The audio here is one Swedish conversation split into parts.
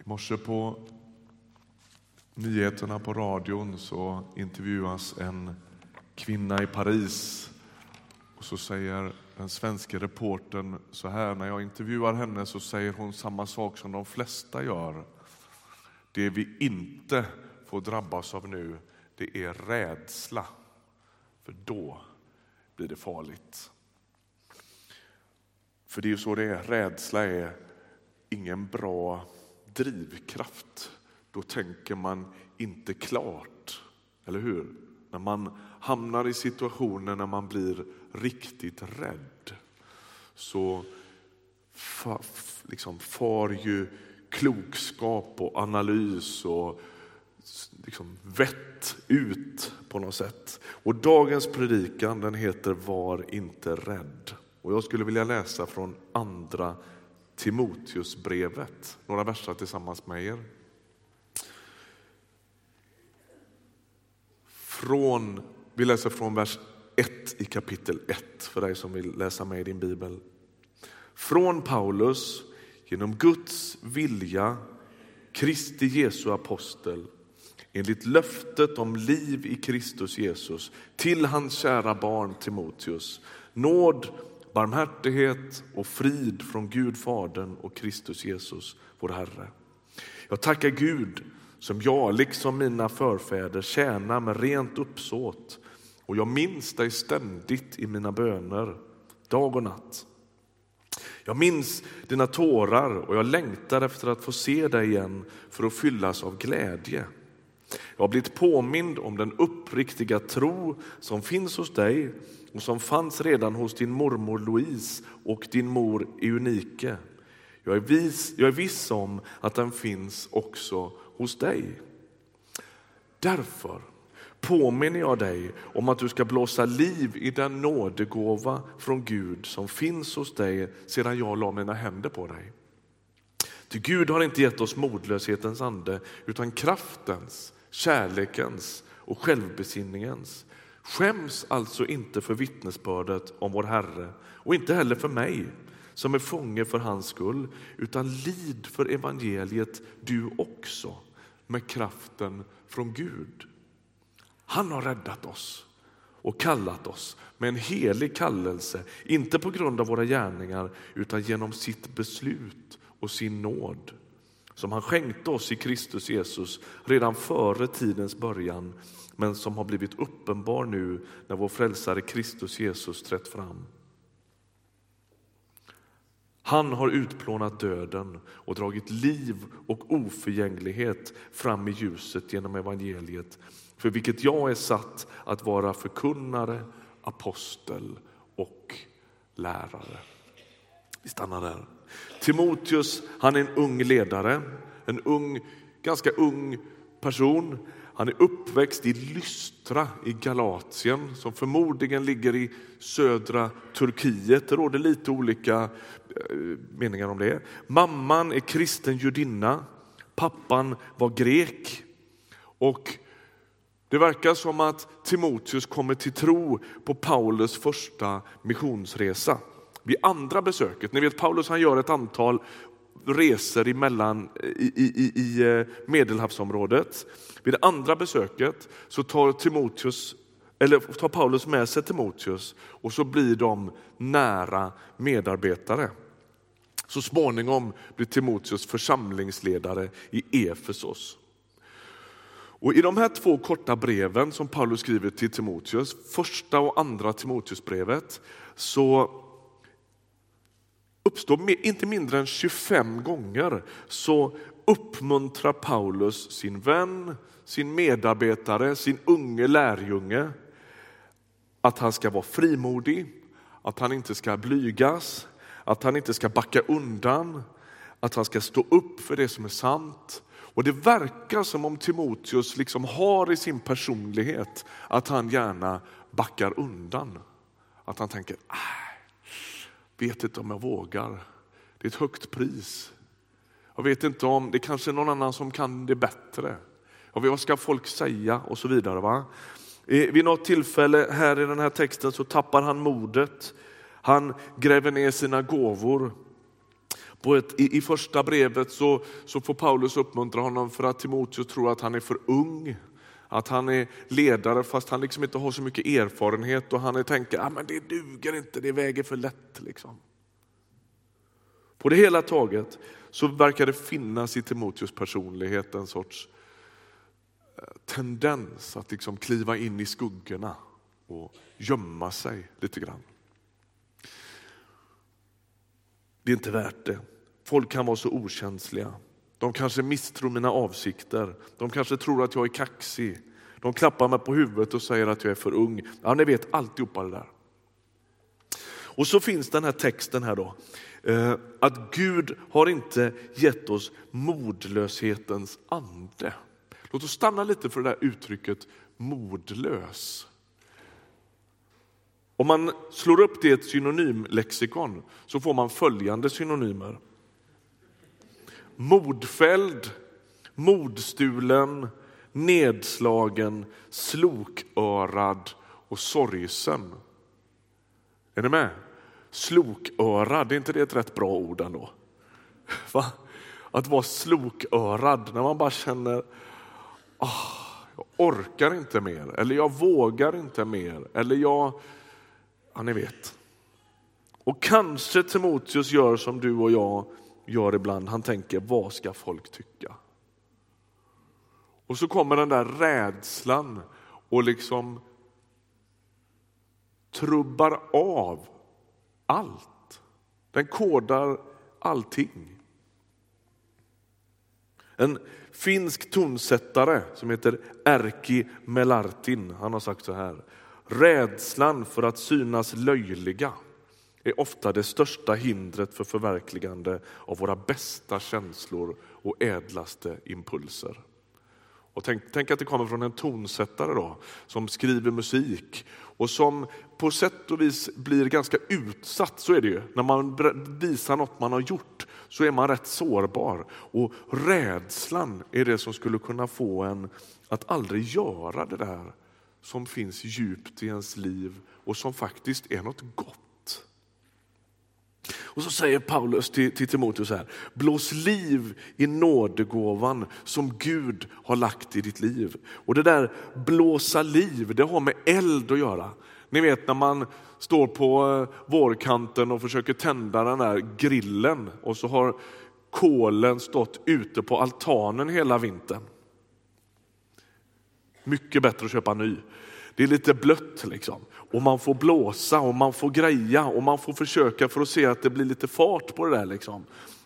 I morse på nyheterna på radion så intervjuas en kvinna i Paris. Och så säger den svenska reporten så här, när jag intervjuar henne så säger hon samma sak som de flesta gör. Det vi inte får drabbas av nu, det är rädsla. För då blir det farligt. För det är ju så det är, rädsla är ingen bra drivkraft. Då tänker man inte klart, eller hur? När man hamnar i situationer när man blir riktigt rädd så liksom far ju klokskap och analys och liksom vett ut på något sätt. Och dagens predikan den heter Var inte rädd. Och jag skulle vilja läsa från andra Timoteusbrevet, några verser tillsammans med er. Från, vi läser från vers 1 i kapitel 1 för dig som vill läsa med i din bibel. Från Paulus, genom Guds vilja, Kristi Jesu apostel, enligt löftet om liv i Kristus Jesus, till hans kära barn Timoteus. Nåd, barmhärtighet och frid från Gud Fadern och Kristus Jesus, vår Herre. Jag tackar Gud som jag, liksom mina förfäder, tjänar med rent uppsåt och jag minns dig ständigt i mina böner, dag och natt. Jag minns dina tårar och jag längtar efter att få se dig igen för att fyllas av glädje. Jag har blivit påmind om den uppriktiga tro som finns hos dig och som fanns redan hos din mormor Louise och din mor Eunike. Jag är, vis, jag är viss om att den finns också hos dig. Därför påminner jag dig om att du ska blåsa liv i den nådegåva från Gud som finns hos dig sedan jag la mina händer på dig. Ty Gud har inte gett oss modlöshetens ande utan kraftens, kärlekens och självbesinningens. Skäms alltså inte för vittnesbördet om vår Herre och inte heller för mig som är fånge för hans skull, utan lid för evangeliet du också med kraften från Gud. Han har räddat oss och kallat oss med en helig kallelse, inte på grund av våra gärningar utan genom sitt beslut och sin nåd som han skänkte oss i Kristus Jesus redan före tidens början men som har blivit uppenbar nu när vår frälsare Kristus Jesus trätt fram. Han har utplånat döden och dragit liv och oförgänglighet fram i ljuset genom evangeliet för vilket jag är satt att vara förkunnare, apostel och lärare. Vi stannar där. Timoteus han är en ung ledare, en ung, ganska ung person. Han är uppväxt i Lystra i Galatien som förmodligen ligger i södra Turkiet. Det råder lite olika eh, meningar om det. Mamman är kristen judinna, pappan var grek. Och det verkar som att Timoteus kommer till tro på Paulus första missionsresa. Vid andra besöket, ni vet Paulus han gör ett antal resor emellan, i, i, i eh, Medelhavsområdet. Vid det andra besöket så tar, Timoteus, eller tar Paulus med sig Timoteus och så blir de nära medarbetare. Så småningom blir Timoteus församlingsledare i Efesos. Och I de här två korta breven som Paulus skriver till Timoteus, första och andra Timoteusbrevet, så uppstår inte mindre än 25 gånger så uppmuntrar Paulus sin vän, sin medarbetare, sin unge lärjunge att han ska vara frimodig, att han inte ska blygas, att han inte ska backa undan, att han ska stå upp för det som är sant. Och Det verkar som om Timoteus liksom har i sin personlighet att han gärna backar undan. Att han tänker, ah, vet inte om jag vågar. Det är ett högt pris. Jag vet inte om det kanske är någon annan som kan det bättre. Och vad ska folk säga och så vidare. Va? Eh, vid något tillfälle här i den här texten så tappar han modet. Han gräver ner sina gåvor. På ett, i, I första brevet så, så får Paulus uppmuntra honom för att Timoteus tror att han är för ung. Att han är ledare fast han liksom inte har så mycket erfarenhet och han tänker att ah, det duger inte, det väger för lätt. Liksom. På det hela taget så verkar det finnas i Timoteus personlighet en sorts eh, tendens att liksom kliva in i skuggorna och gömma sig lite grann. Det är inte värt det. Folk kan vara så okänsliga. De kanske misstror mina avsikter. De kanske tror att jag är kaxig. De klappar mig på huvudet och säger att jag är för ung. Ja, ni vet alltihopa det där. Och så finns den här texten här då. Eh, att Gud har inte gett oss modlöshetens ande. Låt oss stanna lite för det där uttrycket modlös. Om man slår upp det i ett synonymlexikon så får man följande synonymer. Modfälld, modstulen, nedslagen, slokörad och sorgsen. Är ni med? Slokörad, är inte det ett rätt bra ord ändå? Va? Att vara slokörad när man bara känner oh, jag orkar inte mer eller jag vågar inte mer eller jag Ja, ni vet. Och kanske Timoteus gör som du och jag gör ibland. Han tänker, vad ska folk tycka? Och så kommer den där rädslan och liksom trubbar av allt. Den kodar allting. En finsk tonsättare som heter Erkki Melartin, han har sagt så här. Rädslan för att synas löjliga är ofta det största hindret för förverkligande av våra bästa känslor och ädlaste impulser. Och tänk, tänk, att det kommer från en tonsättare då, som skriver musik och som på sätt och vis blir ganska utsatt. Så är det ju. När man visar något man har gjort så är man rätt sårbar. Och rädslan är det som skulle kunna få en att aldrig göra det där som finns djupt i ens liv och som faktiskt är något gott. Och så säger Paulus till, till Timoteus här, blås liv i nådegåvan som Gud har lagt i ditt liv. Och det där blåsa liv, det har med eld att göra. Ni vet när man står på eh, vårkanten och försöker tända den där grillen och så har kolen stått ute på altanen hela vintern. Mycket bättre att köpa ny. Det är lite blött liksom. Och man får blåsa och man får greja och man får försöka för att se att det blir lite fart på det där. Liksom.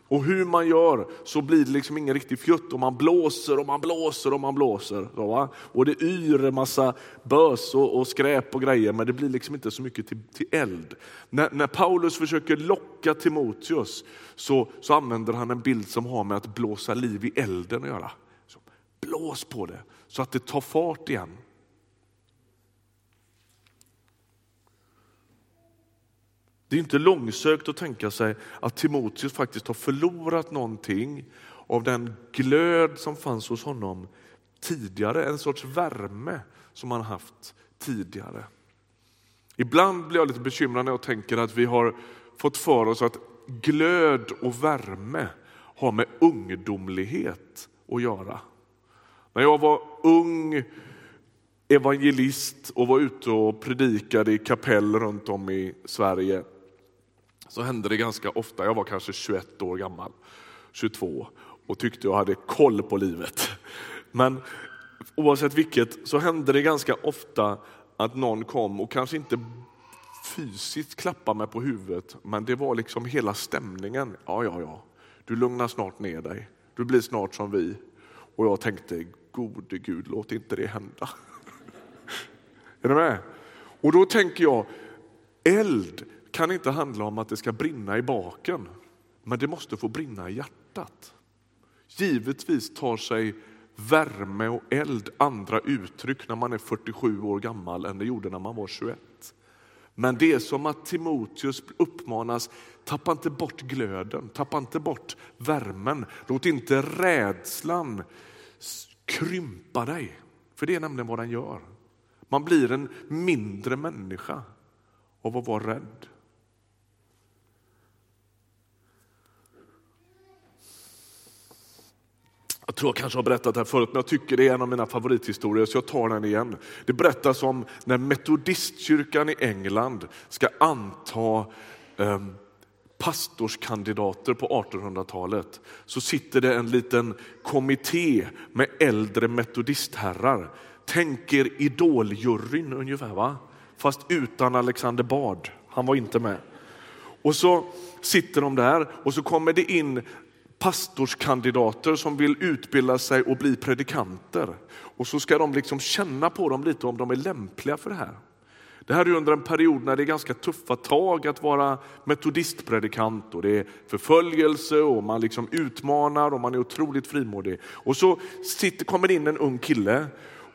Och hur man gör så blir det liksom ingen riktig fjutt och man blåser och man blåser och man blåser. Så, va? Och det yr en massa bös och, och, skräp och grejer men det blir liksom inte så mycket till, till eld. När, när, Paulus försöker locka Timoteus så, så använder han en bild som har med att blåsa liv i elden att göra. Så, blås på det så att det tar fart igen. Det är inte långsökt att tänka sig att Timoteus faktiskt har förlorat någonting av den glöd som fanns hos honom tidigare, en sorts värme som han haft tidigare. Ibland blir jag lite bekymrad när jag tänker att vi har fått för oss att glöd och värme har med ungdomlighet att göra. När jag var ung evangelist och var ute och predikade i kapell runt om i Sverige så hände det ganska ofta, jag var kanske 21 år gammal, 22 och tyckte jag hade koll på livet. Men oavsett vilket så hände det ganska ofta att någon kom och kanske inte fysiskt klappade mig på huvudet men det var liksom hela stämningen. Ja, ja, ja, du lugnar snart ner dig. Du blir snart som vi. Och jag tänkte, gode Gud, låt inte det hända. Är du med? Och då tänker jag, eld kan inte handla om att det ska brinna i baken, men det måste få brinna i hjärtat. Givetvis tar sig värme och eld andra uttryck när man är 47 år gammal än det gjorde när man var 21. Men det är som att Timoteus uppmanas, tappa inte bort glöden, tappa inte bort värmen. Låt inte rädslan krympa dig. För det är nämligen vad den gör. Man blir en mindre människa av att vara rädd. Jag tror jag kanske har berättat det här förut, men jag tycker det är en av mina favorithistorier så jag tar den igen. Det berättas om när metodistkyrkan i England ska anta eh, pastorskandidater på 1800-talet så sitter det en liten kommitté med äldre metodistherrar. Tänk er idoljuryn ungefär, va? fast utan Alexander Bard. Han var inte med. Och så sitter de där och så kommer det in pastorskandidater som vill utbilda sig och bli predikanter. Och så ska de liksom känna på dem lite om de är lämpliga för det här. Det här är under en period när det är ganska tuffa tag att vara metodistpredikant och det är förföljelse och man liksom utmanar och man är otroligt frimodig. Och så sitter, kommer det in en ung kille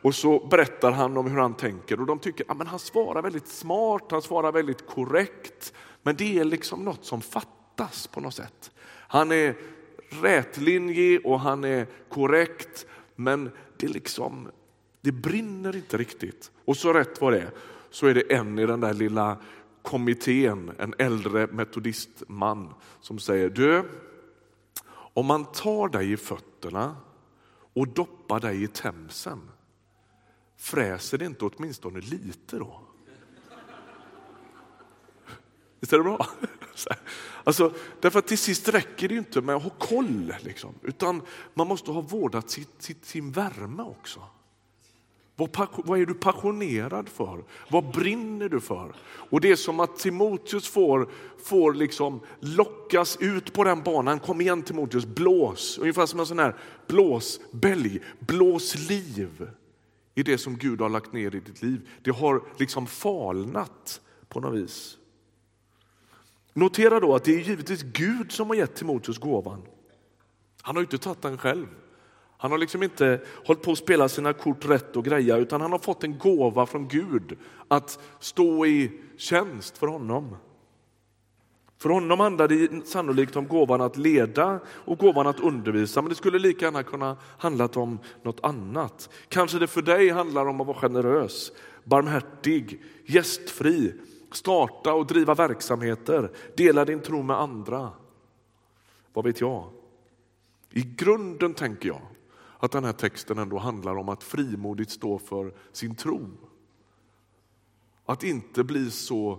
och så berättar han om hur han tänker och de tycker att ja, han svarar väldigt smart, han svarar väldigt korrekt. Men det är liksom något som fattas på något sätt. Han är rätlinjig och han är korrekt men det, liksom, det brinner inte riktigt. Och så rätt vad det är så är det en i den där lilla kommittén, en äldre metodistman som säger du, om man tar dig i fötterna och doppar dig i Themsen, fräser det inte åtminstone lite då? Visst är det bra? Alltså, därför att till sist räcker det inte med att ha koll, liksom, utan man måste ha vårdat sitt, sitt, sin värme också. Vad, vad är du passionerad för? Vad brinner du för? Och Det är som att Timoteus får, får liksom lockas ut på den banan. Kom igen Timoteus, blås! Ungefär som en sån här blåsbälg. Blås liv i det som Gud har lagt ner i ditt liv. Det har liksom falnat på något vis. Notera då att det är givetvis Gud som har gett Timoteus gåvan. Han har inte tagit den själv. Han har liksom inte hållit på att spela sina kort rätt och greja utan han har fått en gåva från Gud att stå i tjänst för honom. För honom handlade det sannolikt om gåvan att leda och gåvan att undervisa, men det skulle lika gärna kunna handlat om något annat. Kanske det för dig handlar om att vara generös, barmhärtig, gästfri, starta och driva verksamheter, dela din tro med andra. Vad vet jag? I grunden tänker jag att den här texten ändå handlar om att frimodigt stå för sin tro. Att inte bli så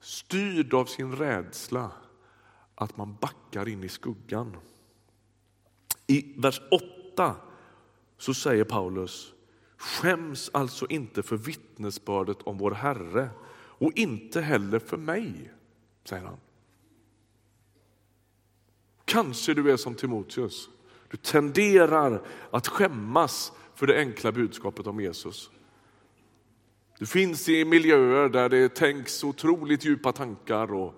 styrd av sin rädsla att man backar in i skuggan. I vers 8 så säger Paulus, skäms alltså inte för vittnesbördet om vår Herre och inte heller för mig, säger han. Kanske du är som Timoteus. Du tenderar att skämmas för det enkla budskapet om Jesus. Du finns i miljöer där det tänks otroligt djupa tankar och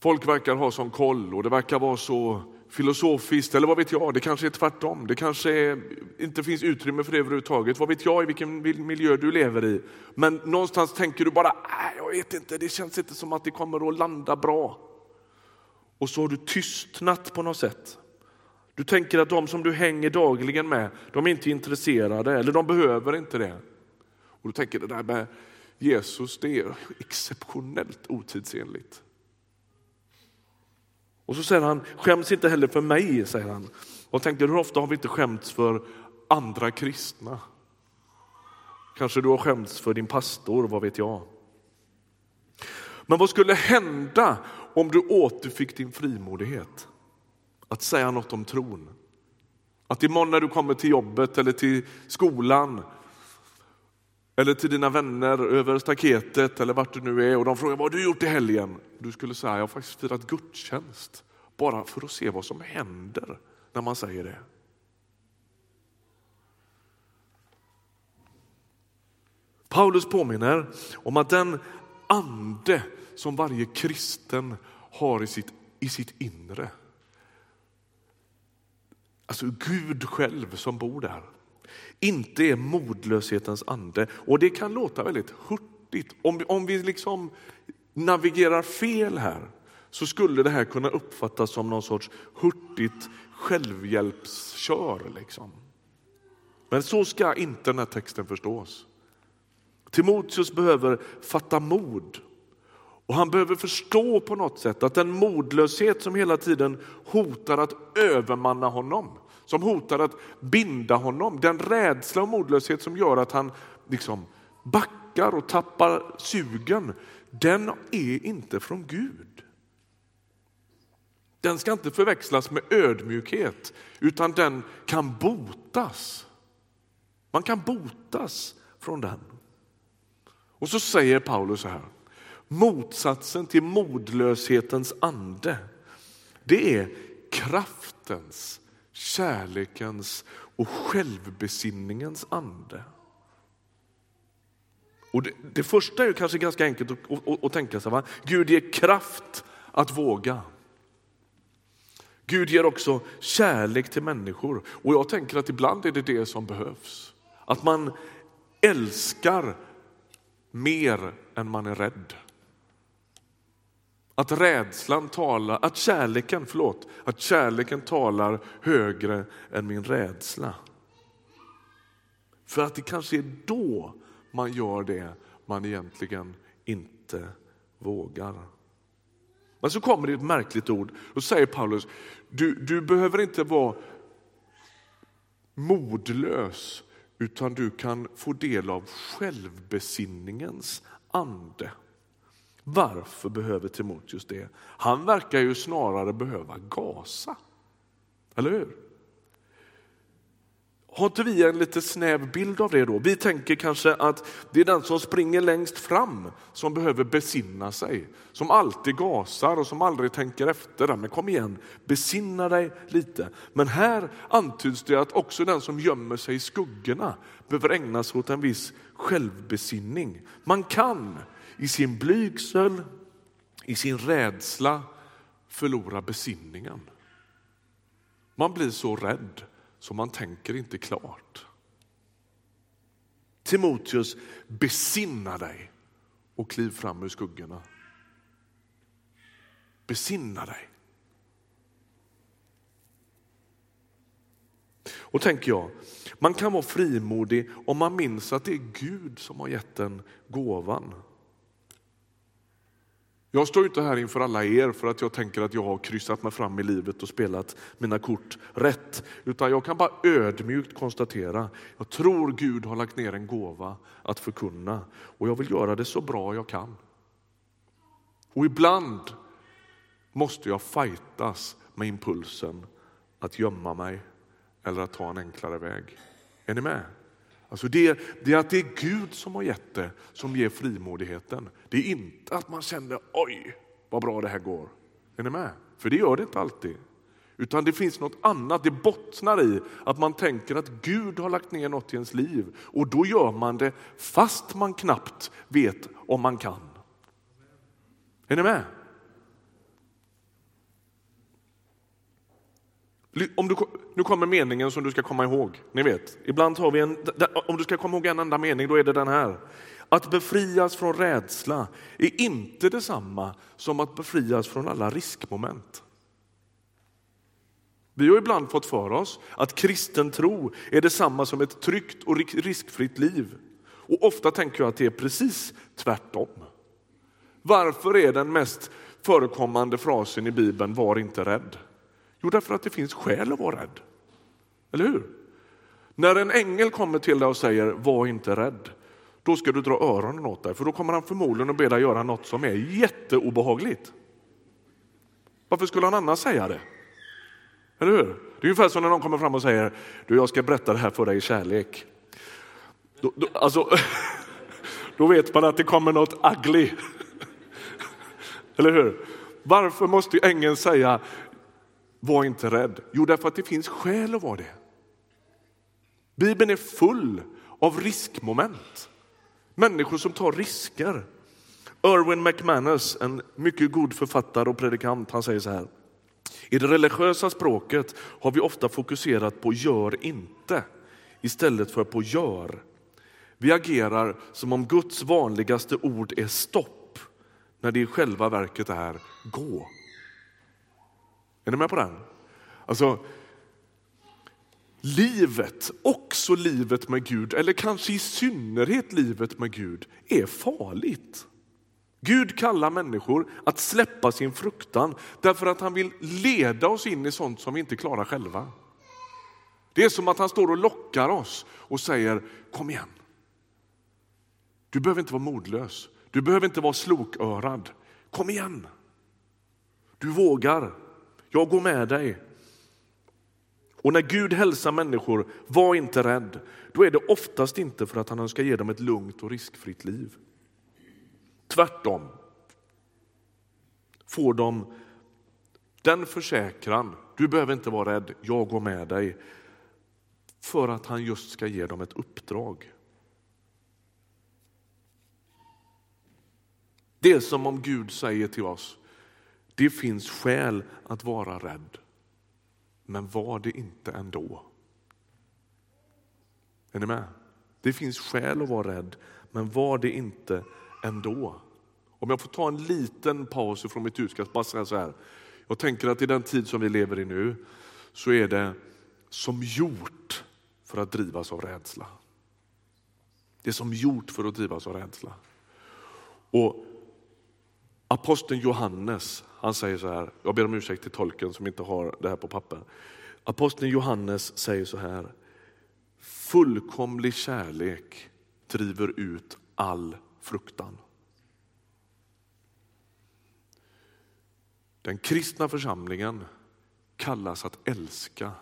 folk verkar ha sån koll och det verkar vara så filosofiskt, eller vad vet jag, det kanske är tvärtom. Det kanske är, inte finns utrymme för det överhuvudtaget. Vad vet jag i vilken miljö du lever i? Men någonstans tänker du bara, äh, jag vet inte, det känns inte som att det kommer att landa bra. Och så har du tystnat på något sätt. Du tänker att de som du hänger dagligen med, de är inte intresserade eller de behöver inte det. Och du tänker det där med Jesus, det är exceptionellt otidsenligt. Och så säger han, skäms inte heller för mig, säger han. Och tänker, hur ofta har vi inte skämts för andra kristna? Kanske du har skämts för din pastor, vad vet jag? Men vad skulle hända om du återfick din frimodighet? Att säga något om tron. Att imorgon när du kommer till jobbet eller till skolan eller till dina vänner över staketet eller vart du nu är och de frågar vad har du gjort i helgen? Du skulle säga jag har faktiskt firat gudstjänst bara för att se vad som händer när man säger det. Paulus påminner om att den ande som varje kristen har i sitt, i sitt inre, alltså Gud själv som bor där, inte är modlöshetens ande. Och det kan låta väldigt hurtigt. Om, om vi liksom navigerar fel här så skulle det här kunna uppfattas som någon sorts hurtigt självhjälpskör. Liksom. Men så ska inte den här texten förstås. Timoteus behöver fatta mod och han behöver förstå på något sätt att den modlöshet som hela tiden hotar att övermanna honom som hotar att binda honom. Den rädsla och modlöshet som gör att han liksom backar och tappar sugen, den är inte från Gud. Den ska inte förväxlas med ödmjukhet, utan den kan botas. Man kan botas från den. Och så säger Paulus så här, motsatsen till modlöshetens ande, det är kraftens, kärlekens och självbesinningens ande. Och det, det första är kanske ganska enkelt att, att, att tänka sig. Va? Gud ger kraft att våga. Gud ger också kärlek till människor och jag tänker att ibland är det det som behövs. Att man älskar mer än man är rädd. Att rädslan talar, att kärleken, förlåt, att kärleken talar högre än min rädsla. För att det kanske är då man gör det man egentligen inte vågar. Men så kommer det ett märkligt ord. Då säger Paulus, du, du behöver inte vara modlös utan du kan få del av självbesinningens ande. Varför behöver Timoteus det? Han verkar ju snarare behöva gasa. Eller hur? Har inte vi en lite snäv bild av det då? Vi tänker kanske att det är den som springer längst fram som behöver besinna sig, som alltid gasar och som aldrig tänker efter. Men kom igen, besinna dig lite. Men här antyds det att också den som gömmer sig i skuggorna behöver ägna sig åt en viss självbesinning. Man kan i sin blygsel, i sin rädsla förlora besinningen. Man blir så rädd så man tänker inte klart. Timoteus, besinna dig och kliv fram ur skuggorna. Besinna dig. Och tänker jag, man kan vara frimodig om man minns att det är Gud som har gett den gåvan. Jag står inte här inför alla er för att jag tänker att jag har kryssat mig fram i livet och spelat mina kort rätt. Utan jag kan bara ödmjukt konstatera, jag tror Gud har lagt ner en gåva att förkunna och jag vill göra det så bra jag kan. Och ibland måste jag fightas med impulsen att gömma mig eller att ta en enklare väg. Är ni med? Alltså det, det är att det är Gud som har gett det som ger frimodigheten. Det är inte att man känner oj vad bra det här går. Är ni med? För det gör det inte alltid. Utan det finns något annat, det bottnar i att man tänker att Gud har lagt ner något i ens liv och då gör man det fast man knappt vet om man kan. Är ni med? Om du, nu kommer meningen som du ska komma ihåg. Ni vet, ibland har vi en, om du ska komma ihåg en enda mening, då är det den här. Att befrias från rädsla är inte detsamma som att befrias från alla riskmoment. Vi har ibland fått för oss att kristen tro är detsamma som ett tryggt och riskfritt liv. Och ofta tänker jag att det är precis tvärtom. Varför är den mest förekommande frasen i Bibeln var inte rädd? Jo, därför att det finns skäl att vara rädd. Eller hur? När en ängel kommer till dig och säger var inte rädd, då ska du dra öronen åt dig, för då kommer han förmodligen att be dig göra något som är jätteobehagligt. Varför skulle han annars säga det? Eller hur? Det är ungefär som när någon kommer fram och säger, du jag ska berätta det här för dig i kärlek. Då, då, alltså, då vet man att det kommer något ugly. Eller hur? Varför måste ängeln säga, var inte rädd. Jo, därför att det finns skäl att vara det. Bibeln är full av riskmoment. Människor som tar risker. Erwin McManus, en mycket god författare och predikant, han säger så här. I det religiösa språket har vi ofta fokuserat på gör inte istället för på gör. Vi agerar som om Guds vanligaste ord är stopp när det i själva verket är gå. Är ni med på den? Alltså, livet, också livet med Gud, eller kanske i synnerhet livet med Gud, är farligt. Gud kallar människor att släppa sin fruktan därför att han vill leda oss in i sånt som vi inte klarar själva. Det är som att han står och lockar oss och säger kom igen. Du behöver inte vara modlös. Du behöver inte vara slokörad. Kom igen. Du vågar. Jag går med dig. Och när Gud hälsar människor, var inte rädd. Då är det oftast inte för att han önskar ge dem ett lugnt och riskfritt liv. Tvärtom får de den försäkran, du behöver inte vara rädd, jag går med dig. För att han just ska ge dem ett uppdrag. Det är som om Gud säger till oss, det finns skäl att vara rädd, men var det inte ändå. Är ni med? Det finns skäl att vara rädd, men var det inte ändå. Om jag får ta en liten paus från mitt utkast, bara säga så här. Jag tänker att i den tid som vi lever i nu så är det som gjort för att drivas av rädsla. Det är som gjort för att drivas av rädsla. Och Aposteln Johannes, han säger så här, jag ber om ursäkt till tolken som inte har det här på papper. Aposteln Johannes säger så här, fullkomlig kärlek driver ut all fruktan. Den kristna församlingen kallas att älska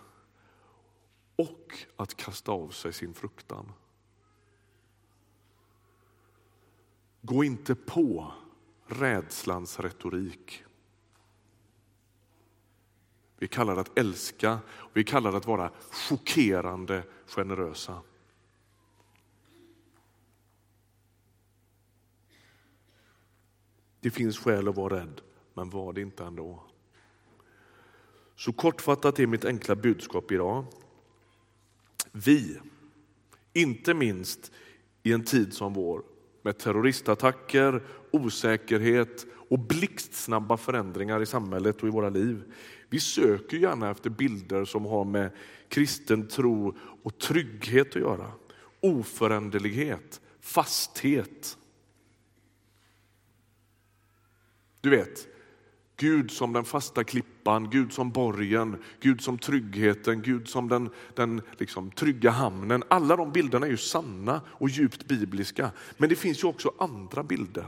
och att kasta av sig sin fruktan. Gå inte på rädslans retorik. Vi kallar det att älska och vi kallar det att vara chockerande generösa. Det finns skäl att vara rädd, men var det inte ändå. Så kortfattat är mitt enkla budskap idag. Vi, inte minst i en tid som vår med terroristattacker, osäkerhet och blixtsnabba förändringar i samhället och i våra liv. Vi söker gärna efter bilder som har med kristen tro och trygghet att göra. Oföränderlighet, fasthet. Du vet, Gud som den fasta klippan, Gud som borgen, Gud som tryggheten, Gud som den, den liksom trygga hamnen. Alla de bilderna är ju sanna och djupt bibliska. Men det finns ju också andra bilder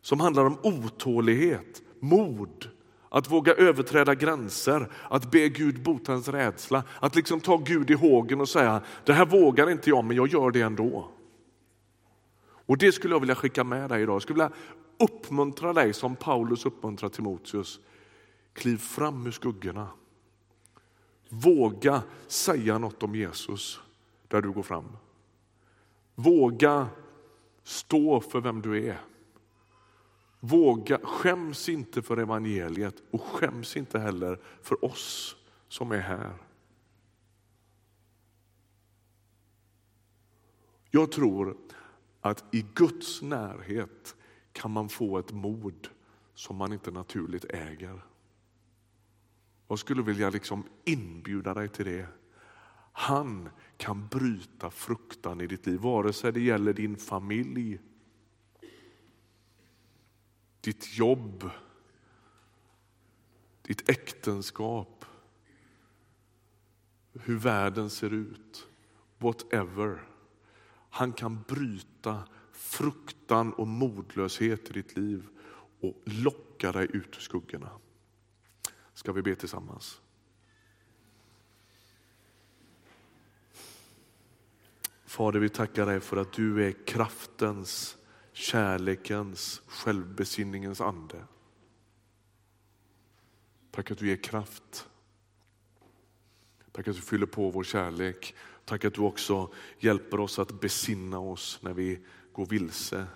som handlar om otålighet, mod, att våga överträda gränser, att be Gud bota ens rädsla, att liksom ta Gud i hågen och säga det här vågar inte jag men jag gör det ändå. Och det skulle jag vilja skicka med dig idag. Jag skulle vilja uppmuntra dig som Paulus uppmuntrar Timoteus. Kliv fram ur skuggorna. Våga säga något om Jesus där du går fram. Våga stå för vem du är. Våga, skäms inte för evangeliet och skäms inte heller för oss som är här. Jag tror att i Guds närhet kan man få ett mod som man inte naturligt äger. Jag skulle vilja liksom inbjuda dig till det. Han kan bryta fruktan i ditt liv, vare sig det gäller din familj, ditt jobb, ditt äktenskap, hur världen ser ut, whatever. Han kan bryta fruktan och modlöshet i ditt liv och locka dig ut ur skuggorna. Ska vi be tillsammans? Fader, vi tackar dig för att du är kraftens, kärlekens, självbesinningens ande. Tack att du ger kraft. Tack att du fyller på vår kärlek. Tack att du också hjälper oss att besinna oss när vi gå vilse,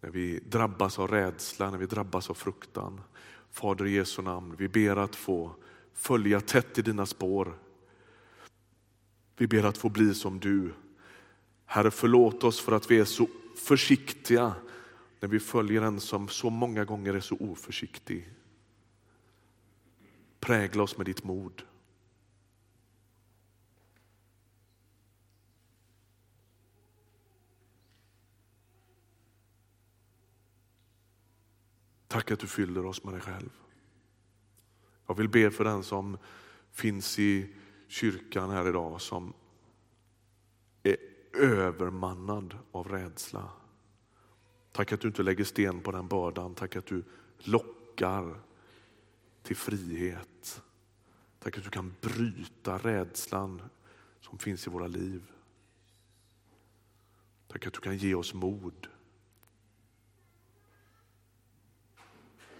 när vi drabbas av rädsla, när vi drabbas av fruktan. Fader i Jesu namn, vi ber att få följa tätt i dina spår. Vi ber att få bli som du. Herre, förlåt oss för att vi är så försiktiga när vi följer en som så många gånger är så oförsiktig. Prägla oss med ditt mod. Tack att du fyller oss med dig själv. Jag vill be för den som finns i kyrkan här idag som är övermannad av rädsla. Tack att du inte lägger sten på den bördan. Tack att du lockar till frihet. Tack att du kan bryta rädslan som finns i våra liv. Tack att du kan ge oss mod.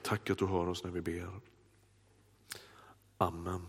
Tack att du hör oss när vi ber. Amen.